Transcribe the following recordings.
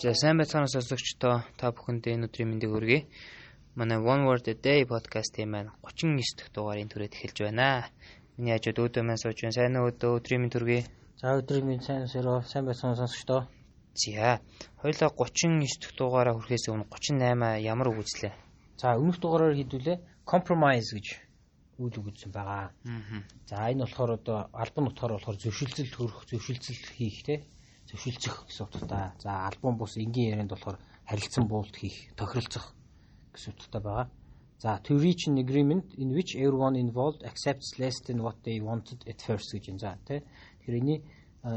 За сайн байцгаана сонсогчдоо та бүхэндээ энэ өдрийн мэндийг хүргэе. Манай One Word a Day podcast-ийн маань 39 дахь дугаарын түрээд эхэлж байна. Миний хажууд өөдөө маань сууж байна. Сайн өөдөө өдрийн мэнд хүргэе. За өдрийн мэнд сайн өсөрөө сайн байцгаана сонсогчдоо. За хоёлаа 39 дахь дугаараа хүрэхээс өмнө 38 ямар үг үзлээ? За өмнөх дугаараар хэдүүлээ compromise гэж үйл үг үзсэн байгаа. За энэ болохоор одоо альбом нутгаар болохоор зөвшөлтсөл төрөх, зөвшөлтсөл хийх те зөвшөлдсөх гэсэн утгатай. За альбом бус энгийн ярианд болохоор харилцан буулт хийх, тохиролцох гэсэн утгатай байгаа. За to reach an agreement in which everyone involved accepts less than what they wanted at first гэж юм. За тий. Тэгэхээр энэ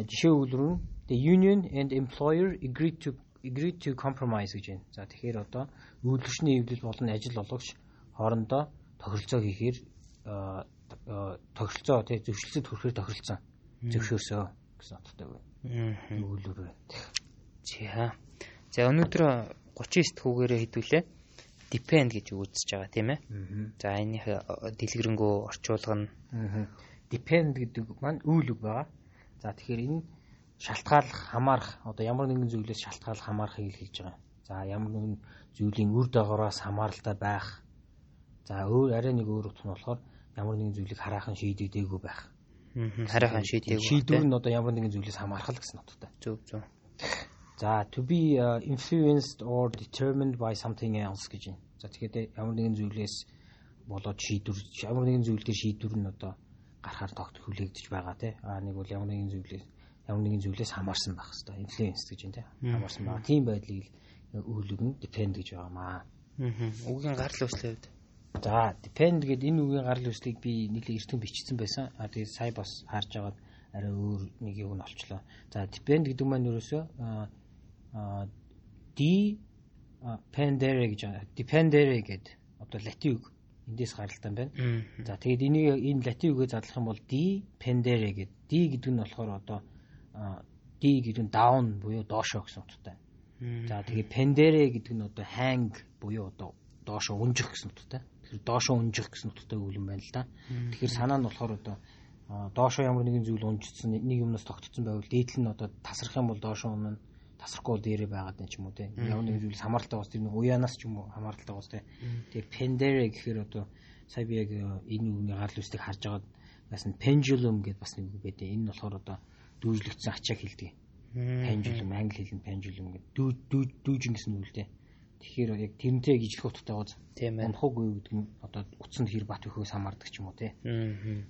жишээ өгүүлбэр нь the union and employer agreed to agreed to compromise гэж байна. За тэгэхээр одоо үйлдвэрчний эвлэл болон ажил олгогч хоорондоо тохиролцоо хийхээр тохиролцоо тий зөвшөлтөд хүрэхээр тохиролцсон. Зөвшөөрсөө гэсэн утгатай байна. Өгүүлбэр. За. За өнөөдөр 39 түүгээрээ хэдүүлээ depend гэж үзэж байгаа тийм ээ. За энийх дэлгэрэнгүй орчуулга нь depend гэдэг маань үйл үг байгаа. За тэгэхээр энэ шалтгааллах, хамаарах одоо ямар нэгэн зүйлээс шалтгааллах, хамаарахыг хэлж байгаа. За ямар нэгэн зүйлийн үр дагавраас хамааралтай байх. За өөр арай нэг өөр утга нь болохоор ямар нэгэн зүйлийг хараахан шийдэгдээгүй байх. Хараахан шийдээгүй. Шийдвэр нь одоо ямар нэгэн зүйлээс хамаарах гэсэн утгатай. Зөв зөв. За to be uh, influenced or determined by something else гэж байна. За тэгэхээр ямар нэгэн зүйлээс болоод шийдвэр ямар нэгэн зүйл дээр шийдвэр нь одоо гарахаар тогт хүлээгдэж байгаа тий. Аа нэг бол ямар нэгэн зүйлээс ямар нэгэн зүйлээс хамаарсан байх хэвээр influence гэж байна тий. Хамаарсан байгаа. Тийм байдлыг өгүүлэг нь depend гэж байгаамаа. Аа. Үгийн гарал үүслээ үед. За depend гэдэг энэ үгийн гарал үүслийг би нэлээд эртэн бичсэн байсан. А тэгээд сая бас харж агаад арай өөр нэг юм олчлоо. За depend гэдэг маань ерөөсөө а d pendere гэж dependere гэдэг одоо латин үг эндээс гаралтай байна. За тэгээд энийг энэ латин үгээр задлах юм бол d pendere гэдэг. d гэдэг нь болохоор одоо d гэдэг нь down буюу доошоо гэсэн утгатай. За тэгээд pendere гэдэг нь одоо hang буюу одоо доошоо унжих гэсэн утгатай доошоо унжих гэсэн утгатай үг юм байна л да. Тэгэхээр санаа нь болохоор одоо доошоо ямар нэгэн зүйл унжчихсан нэг юмнаас тогтцсон байвал дээдл нь одоо тасрах юм бол доошоо унана тасрахгүй бол дээрээ байгаад байна ч юм уу те. Ямар нэгэн зүйл хамааралтай бас тэр нэг уяанаас ч юм уу хамааралтай бас те. Тэгээ пендере гэхээр одоо сая би яг энэ үгний гарал үстийг харж байгаад бас нь pendulum гэдээ бас нэг үг байдیں۔ Энэ нь болохоор одоо дүүжлэгдсэн ачааг хэлдэг. Pendulum англи хэлний pendulum гэдэг. Дүү дүүжин гэсэн үг л дээ. Тэгэхээр яг тэрнтэй гэж их утгатай гоц. Тийм ээ. Унхаггүй гэдэг нь одоо утсанд хэр бат өхөөс хамаардаг ч юм уу те. Аа.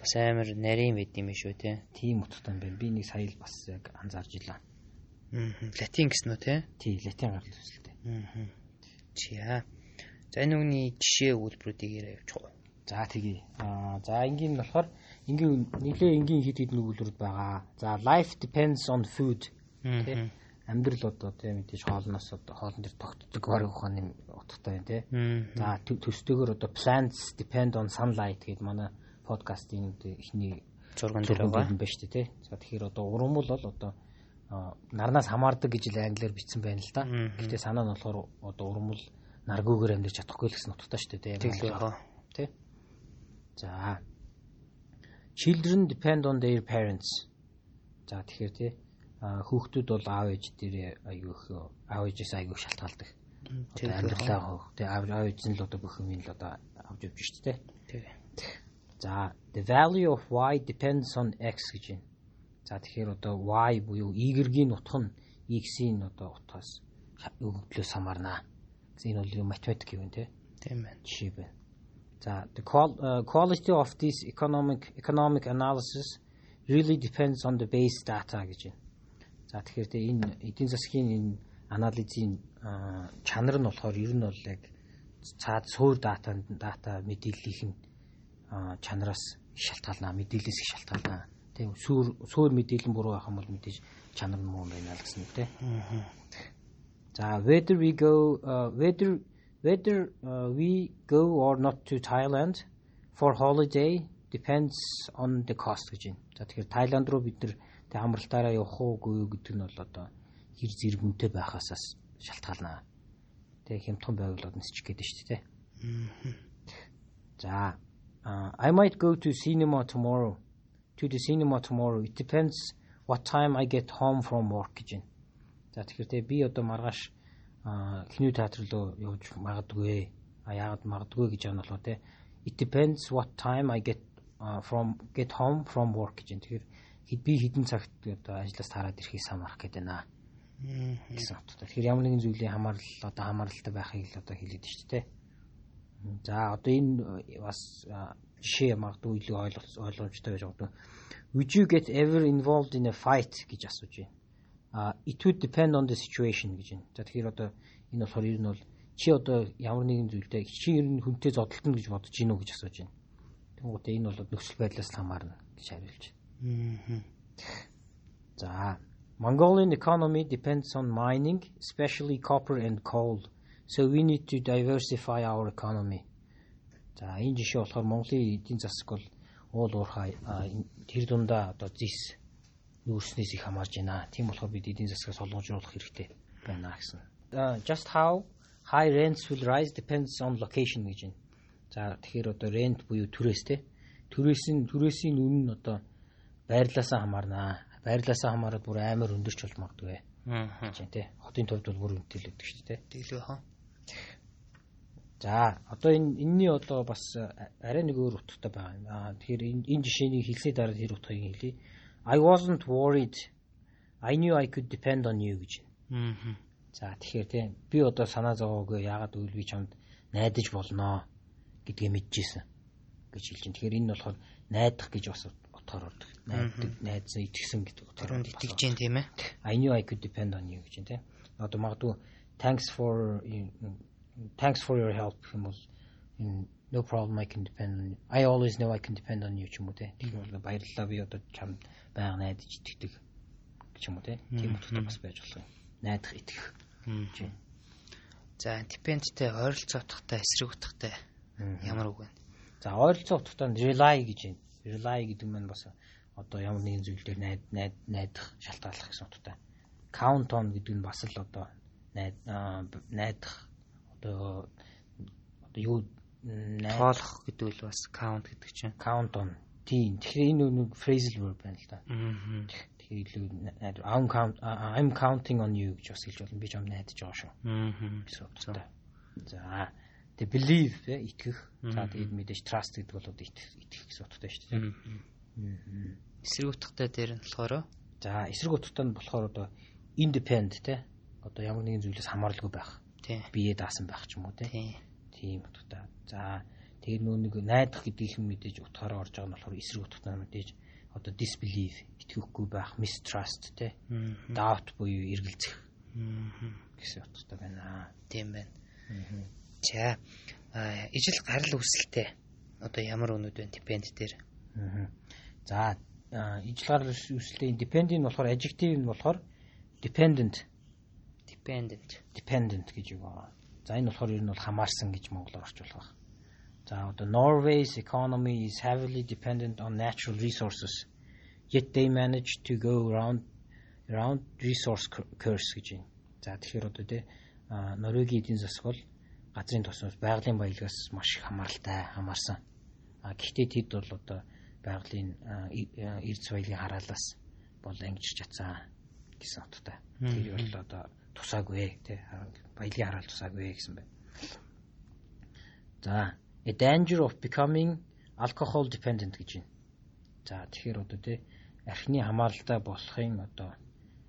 Бас амар нарийн байд юм шүү те. Тийм утгатай юм байна. Би нэг сая л бас яг анзаарж илаа. Аа. Латин гэсэн үү те? Тий, латин гарал үүсэлтэй. Аа. Чиа. За энэ үгний жишээ өгүүлбэрүүдийг яриа явуучих. За тэгье. Аа за энгийн нь болохоор энгийн нэлээ энгийн хэд хэдэн өгүүлбэрүүд байгаа. За life depends on food. Тэ амьдрал одоо тийм мэдээж хоолноос одоо хоолн дээр тогтдог бараг ухааны утгатай байна тий. За төстэйгөр одоо plants depend on sunlight гэдэг манай подкастын ихний зурган дээр байгаа юм байна шүү дээ тий. За тэгэхээр одоо ургамал бол одоо нарнаас хамаардаг гэж л англиар бичсэн байна л да. Гэхдээ санаа нь болохоор одоо ургамал наргүйгээр амьдарч чадахгүй л гэсэн утгатай шүү дээ. Тэгэл тий. За children depend on their parents. За тэгэхээр тий хүүхдүүд бол аав ээж дээр аягүй их аав ээжээс аягүй шалтгаалдаг. Одоо амьдралаа хөөх. Тэгээ аав ээж нь л одоо бүх юм л одоо авч явж шүү дээ. Тэгээ. За the value of y depends on x гэж байна. За тэгэхээр одоо y буюу y-ийн утга нь x-ийн одоо утгаас өгөгдлөөс хамаарна. Энэ бол математик юм тий. Тийм байна. Жишээ байна. За the quality of this economic economic analysis really depends on the base data гэж байна. За тэгэхээр тэ энэ эдийн засгийн энэ анализын чанар нь болохоор ер нь бол яг цаад суур дата дата мэдээллийнх нь чанараас шалтгаална мэдээллээс их шалтгаална. Тийм суур суур мэдээлэл буруу байх юм бол мэдээж чанар нь муу байна л гэсэн үг тийм. За whether we go uh, whether whether uh, we go or not to Thailand for holiday depends on the cost гэж байна. За тэгэхээр Тайланд руу бид нар Тэг амралтаараа явах уугүй гэдэг нь бол одоо хэр зэрэгүнтэй байхаасаас шалтгаална. Тэг хямдхан байвал нисчих гээд шүү дээ. За I might go to cinema tomorrow. To the cinema tomorrow. It depends what time I get home from work гэж байна. За тэгэхээр тэгээ би одоо маргааш кино театр руу явж магадгүй. А яагаад магадгүй гэж нь болоо те. It depends what time I get uh, from get home from work гэж. Тэгэхээр хэд би хэдэн цагт одоо ажлаас тараад ирэхийг самарах гэдэг байна. гэсэн утгатай. Тэгэхээр ямар нэгэн зүйлийн хамаарал одоо хамааралтай байхыг л одоо хэлээд шүү дээ. За одоо энэ бас жишээ магадгүй илүү ойлгомжтой байж байгаа. Would you get ever involved in a fight гэж асууж байна. А it would depend on the situation гэж байна. За тэгэхээр одоо энэ болохоор ер нь бол чи одоо ямар нэгэн зүйлдээ чи ер нь хүнтэй зодтолтно гэж бодож гинөө гэж асууж байна. Тэнгүүтээ энэ бол нөхцөл байдлаас хамаарна гэж хариулж байна. За Mongolian economy depends on mining, especially copper and coal. So we need to diversify our economy. За энэ жишээ болохоор Монголын эдийн засаг бол уул уурхай тэр дундаа одоо зис нүүрснээс их хамаарж байна. Тийм болохоор бид эдийн засгаа солонгожруулах хэрэгтэй байна гэсэн. Just how high rents will rise depends on location гэж байна. За тэгэхээр одоо rent буюу түрээс те. Түрээсийн түрээсийн үнэ нь одоо байрлалаасаа хамаарнаа. Байрлалаасаа хамаараад бүр амар өндөрч бол магадгүй. Аа. те. Хотын төвд бол бүр үнэтэй л өгдөг шүү дээ. Тэглээ хаа. За одоо энэ энэний одоо бас арай нэг өөр утгатай байгаа. Аа тэгэхээр энэ жишээний хэлсний дараа тэр утгыг хэлье. I wasn't worried. I knew I could depend on you гэж. Аа. За тэгэхээр тийм би одоо санаа зовоогүй яагаад гэвэл би чамд найдаж болноо гэдгийг мэдчихсэн гэж хэлж байна. Тэгэхээр энэ нь болохоор найдах гэж бас утгаар ордог. Найддаг, найдсан, итгэсэн гэдэг утгаар итгэж जैन тийм ээ. I knew I could depend on you гэж тийм. Одоо магадгүй thanks for thanks for your help юм бол no problem I can depend on you. I always know I can depend on you ч юм уу те. Тэгэхээр баярлалаа би одоо чамд байнга найдаж итгэдэг ч юм уу. Тийм утгатай бас байж болох юм. Найдах итгэх. За dependтэй ойролцоо утгатай эсрэг утгатай ямар үг вэ? За ойролцоо утгатай rely гэж байна. Rely гэдэг нь бас одоо ямар нэгэн зүйл дээр найд найд найдах шалтгааллах гэсэн утгатай. Count on гэдэг нь бас л одоо найд найдах одоо одоо юу тоолох гэдэг л бас count гэдэг чинь count on тийм тэгэхээр энэ нэг phrasal verb байна л да. Тэгэхээр илүү I'm count I'm counting on you гэж бас хэлж болно. Би ч юм найдаж байгаа шүү. Аа. За тэг believe те итгэх. За тэгээд мэдээж trust гэдэг бол итгэх итгэх гэсэн утгатай шүү дээ. Эсрэг утгатай дээр нь болохоор за эсрэг утгатай нь болохоор одоо independent те одоо ямар нэгэн зүйлээс хамааралгүй байх. Биеэ даасан байх ч юм уу тийм утгатай. За тэгээд нөө нэг найдах гэдгийг юм мэдээж утгаараа орж байгаа нь болохоор эсрэг утгатай мэдээж одоо disbelief итгэхгүй байх, mistrust те. Doubt буюу эргэлзэх гэсэн утгатай байна. Тийм байна. За ижил гарал үүсэлтэй одоо ямар өнүүд вэ depend дээр. За ижил гарал үүсэлтэй depend нь болохоор adjective нь болохоор dependent Dependent. Dependent гэж юу байгаа. За энэ болохоор ер нь бол хамаарсан гэж монголоор орчуулах байна. За одоо Norway's economy is heavily dependent on natural resources. Yet they manage to go around around resource curse гэж байна. За тэгэхээр одоо тий Норвегийн эдийн засаг бол газрын тосноос байгалийн баялагаас маш их хамааралтай хамаарсан. А гэхдээ тэд бол одоо байгалийн эрдэс баялагын хараалаас бол ангижирч чадсан гэсэн утгатай. Тэр бол одоо тусаагүй тий баялагын хараал тусаагүй гэсэн байна. За a danger of becoming alcohol dependent гэж байна. За тэгэхээр одоо тий архины хамааралтай болохын одоо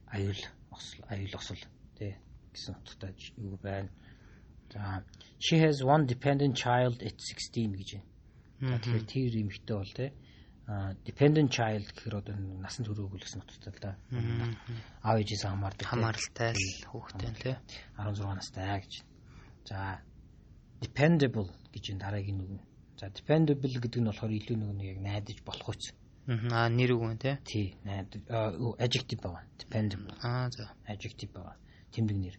аюул аюул осол тий гэсэн утгатай юу байна. За she has one dependent child at 16 гэж байна. Тэгэхээр тэр эмэгтэй бол тий dependent child гэхээр одоо насан туршаагүй гэсэн утгатай л да. Аав ээжээс хамаардаг. Хамааралтай л хүүхдээ л тий. 16 настай гэж. За dependable гэж энэ дараагийн үг. За dependable гэдэг нь болохоор илүү нэг нь яг найдаж болох үс. Аа нэр үг тий. Тий, найдаж adjective байгаа. Dependable. Аа за. Adjective байгаа. Тэмдэг нэр.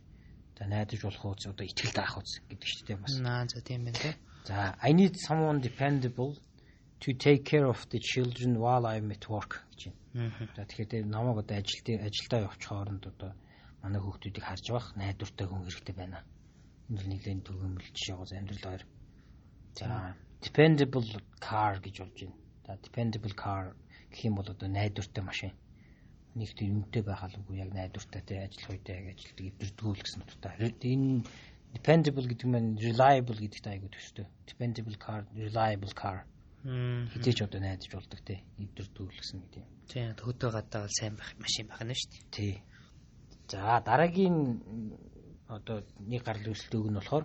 За найдаж болох үс одоо ихтгэл даах үс гэдэг чинь тий бас. Аа за тийм байна тий. За I need someone dependable to take care of the children while I'm at work гэж байна. За тэгэхээр намайг одоо ажилтаа ажилдаа явуучих хооронд одоо манай хүүхдүүдийг харж байх найдвартай хүн хэрэгтэй байна. Энэ нэгэн төгөөмөл жишээ гоос амьдрал хоёр. За dependable car гэж болж байна. За dependable car гэх юм бол одоо найдвартай машин. Нэг тийм үнэтэй байх алгүй яг найдвартай те ажиллах үедээ яг ажилтдаг эвдэрдгүүл гэсэн утгатай. Энэ dependable гэдэг нь reliable гэдэгт айгуу төстэй. Dependable car, reliable car. Хитэж одоо найдаж болдог те эвдэрдгүүл гэсэн гэдэг юм. Тийм хөдөө гадаа бол сайн байх машин байх нь шүү дээ. Тий. За дараагийн одоо нэг гарал үүсэлтийг нь болохоор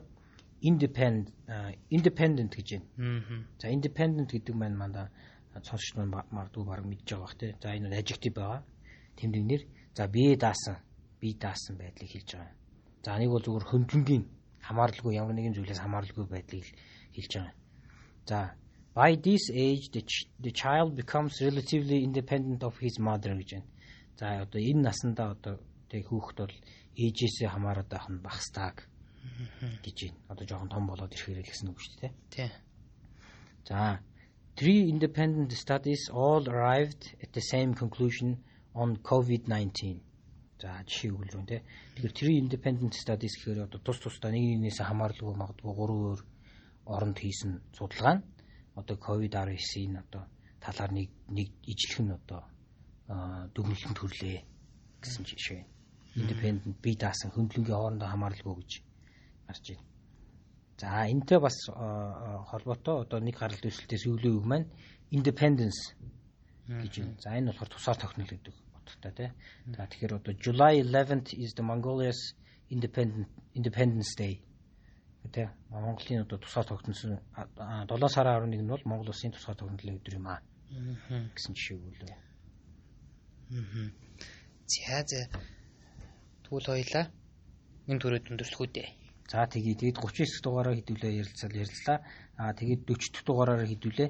independent independent гэж байна. За independent гэдэг маань манда сонсч мардгүй баг мэдж байгаа бах те. За энэ нь adjective байгаа тэмдэгнэр за бие даасан бие даасан байдлыг хэлж байгаа. За нэг бол зүгээр хөндлөнгийн хамааралгүй ямар нэгэн зүйлээс хамааралгүй байдлыг хэлж байгаа. За by this age the, the child becomes relatively independent of his mother гэж байна. За одоо энэ насандаа одоо тэг хүүхэд бол ээжээсээ хамаарат байх нь багстааг гэж байна. Одоо жоохон том болоод ирэхээр л гэсэн үг шүү дээ. Тий. За three independent studies all arrived at the same conclusion on COVID-19. За жишээ өгүүлрэн тий. Тэгэхээр тэр independent studies гэхээр одоо тус тусдаа нэг нэгнээс хамааралгүй магадгүй гурван өөр оронд хийсэн судалгаа нь одоо COVID-19-ийн одоо талаар нэг нэг ижлэх нь одоо дүгнэлтэнд төрлөө гэсэн жишээ. Independent бие даасан хөндлөнгийн хоорондоо хамааралгүй гэж гарч байна. За энэтэй бас холбоотой одоо нэг гаралт үүсэлтээс өвлөө үг маань independence гэж байна. За энэ болохоор тусаар тогтнол гэдэг утгатай тий. За тэгэхээр одоо July 11th is the Mongolia's independent Independence Day гэдэг Монголын одоо тусгаар тогтносон 7 сарын 11 нь бол Монгол улсын тусгаар тогтнолын өдөр юм аа гэсэн жишээ өгүүлээ. За за тэгвэл хоёлаа энэ төрөд өндөрлөхүү дээ. За тэгээд тэгээд 39 дугаараар хэдүүлээ ярилцал ярилцлаа. Аа тэгээд 40 дахь дугаараар хэдүүлээ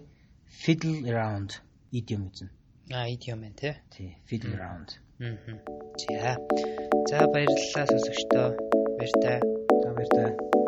fiddle around idiom эзэн. А idiom байна тий. Тий, fiddle around. Аа. За. За баярлалаа сонсогчдоо. Баяртай. За баяртай.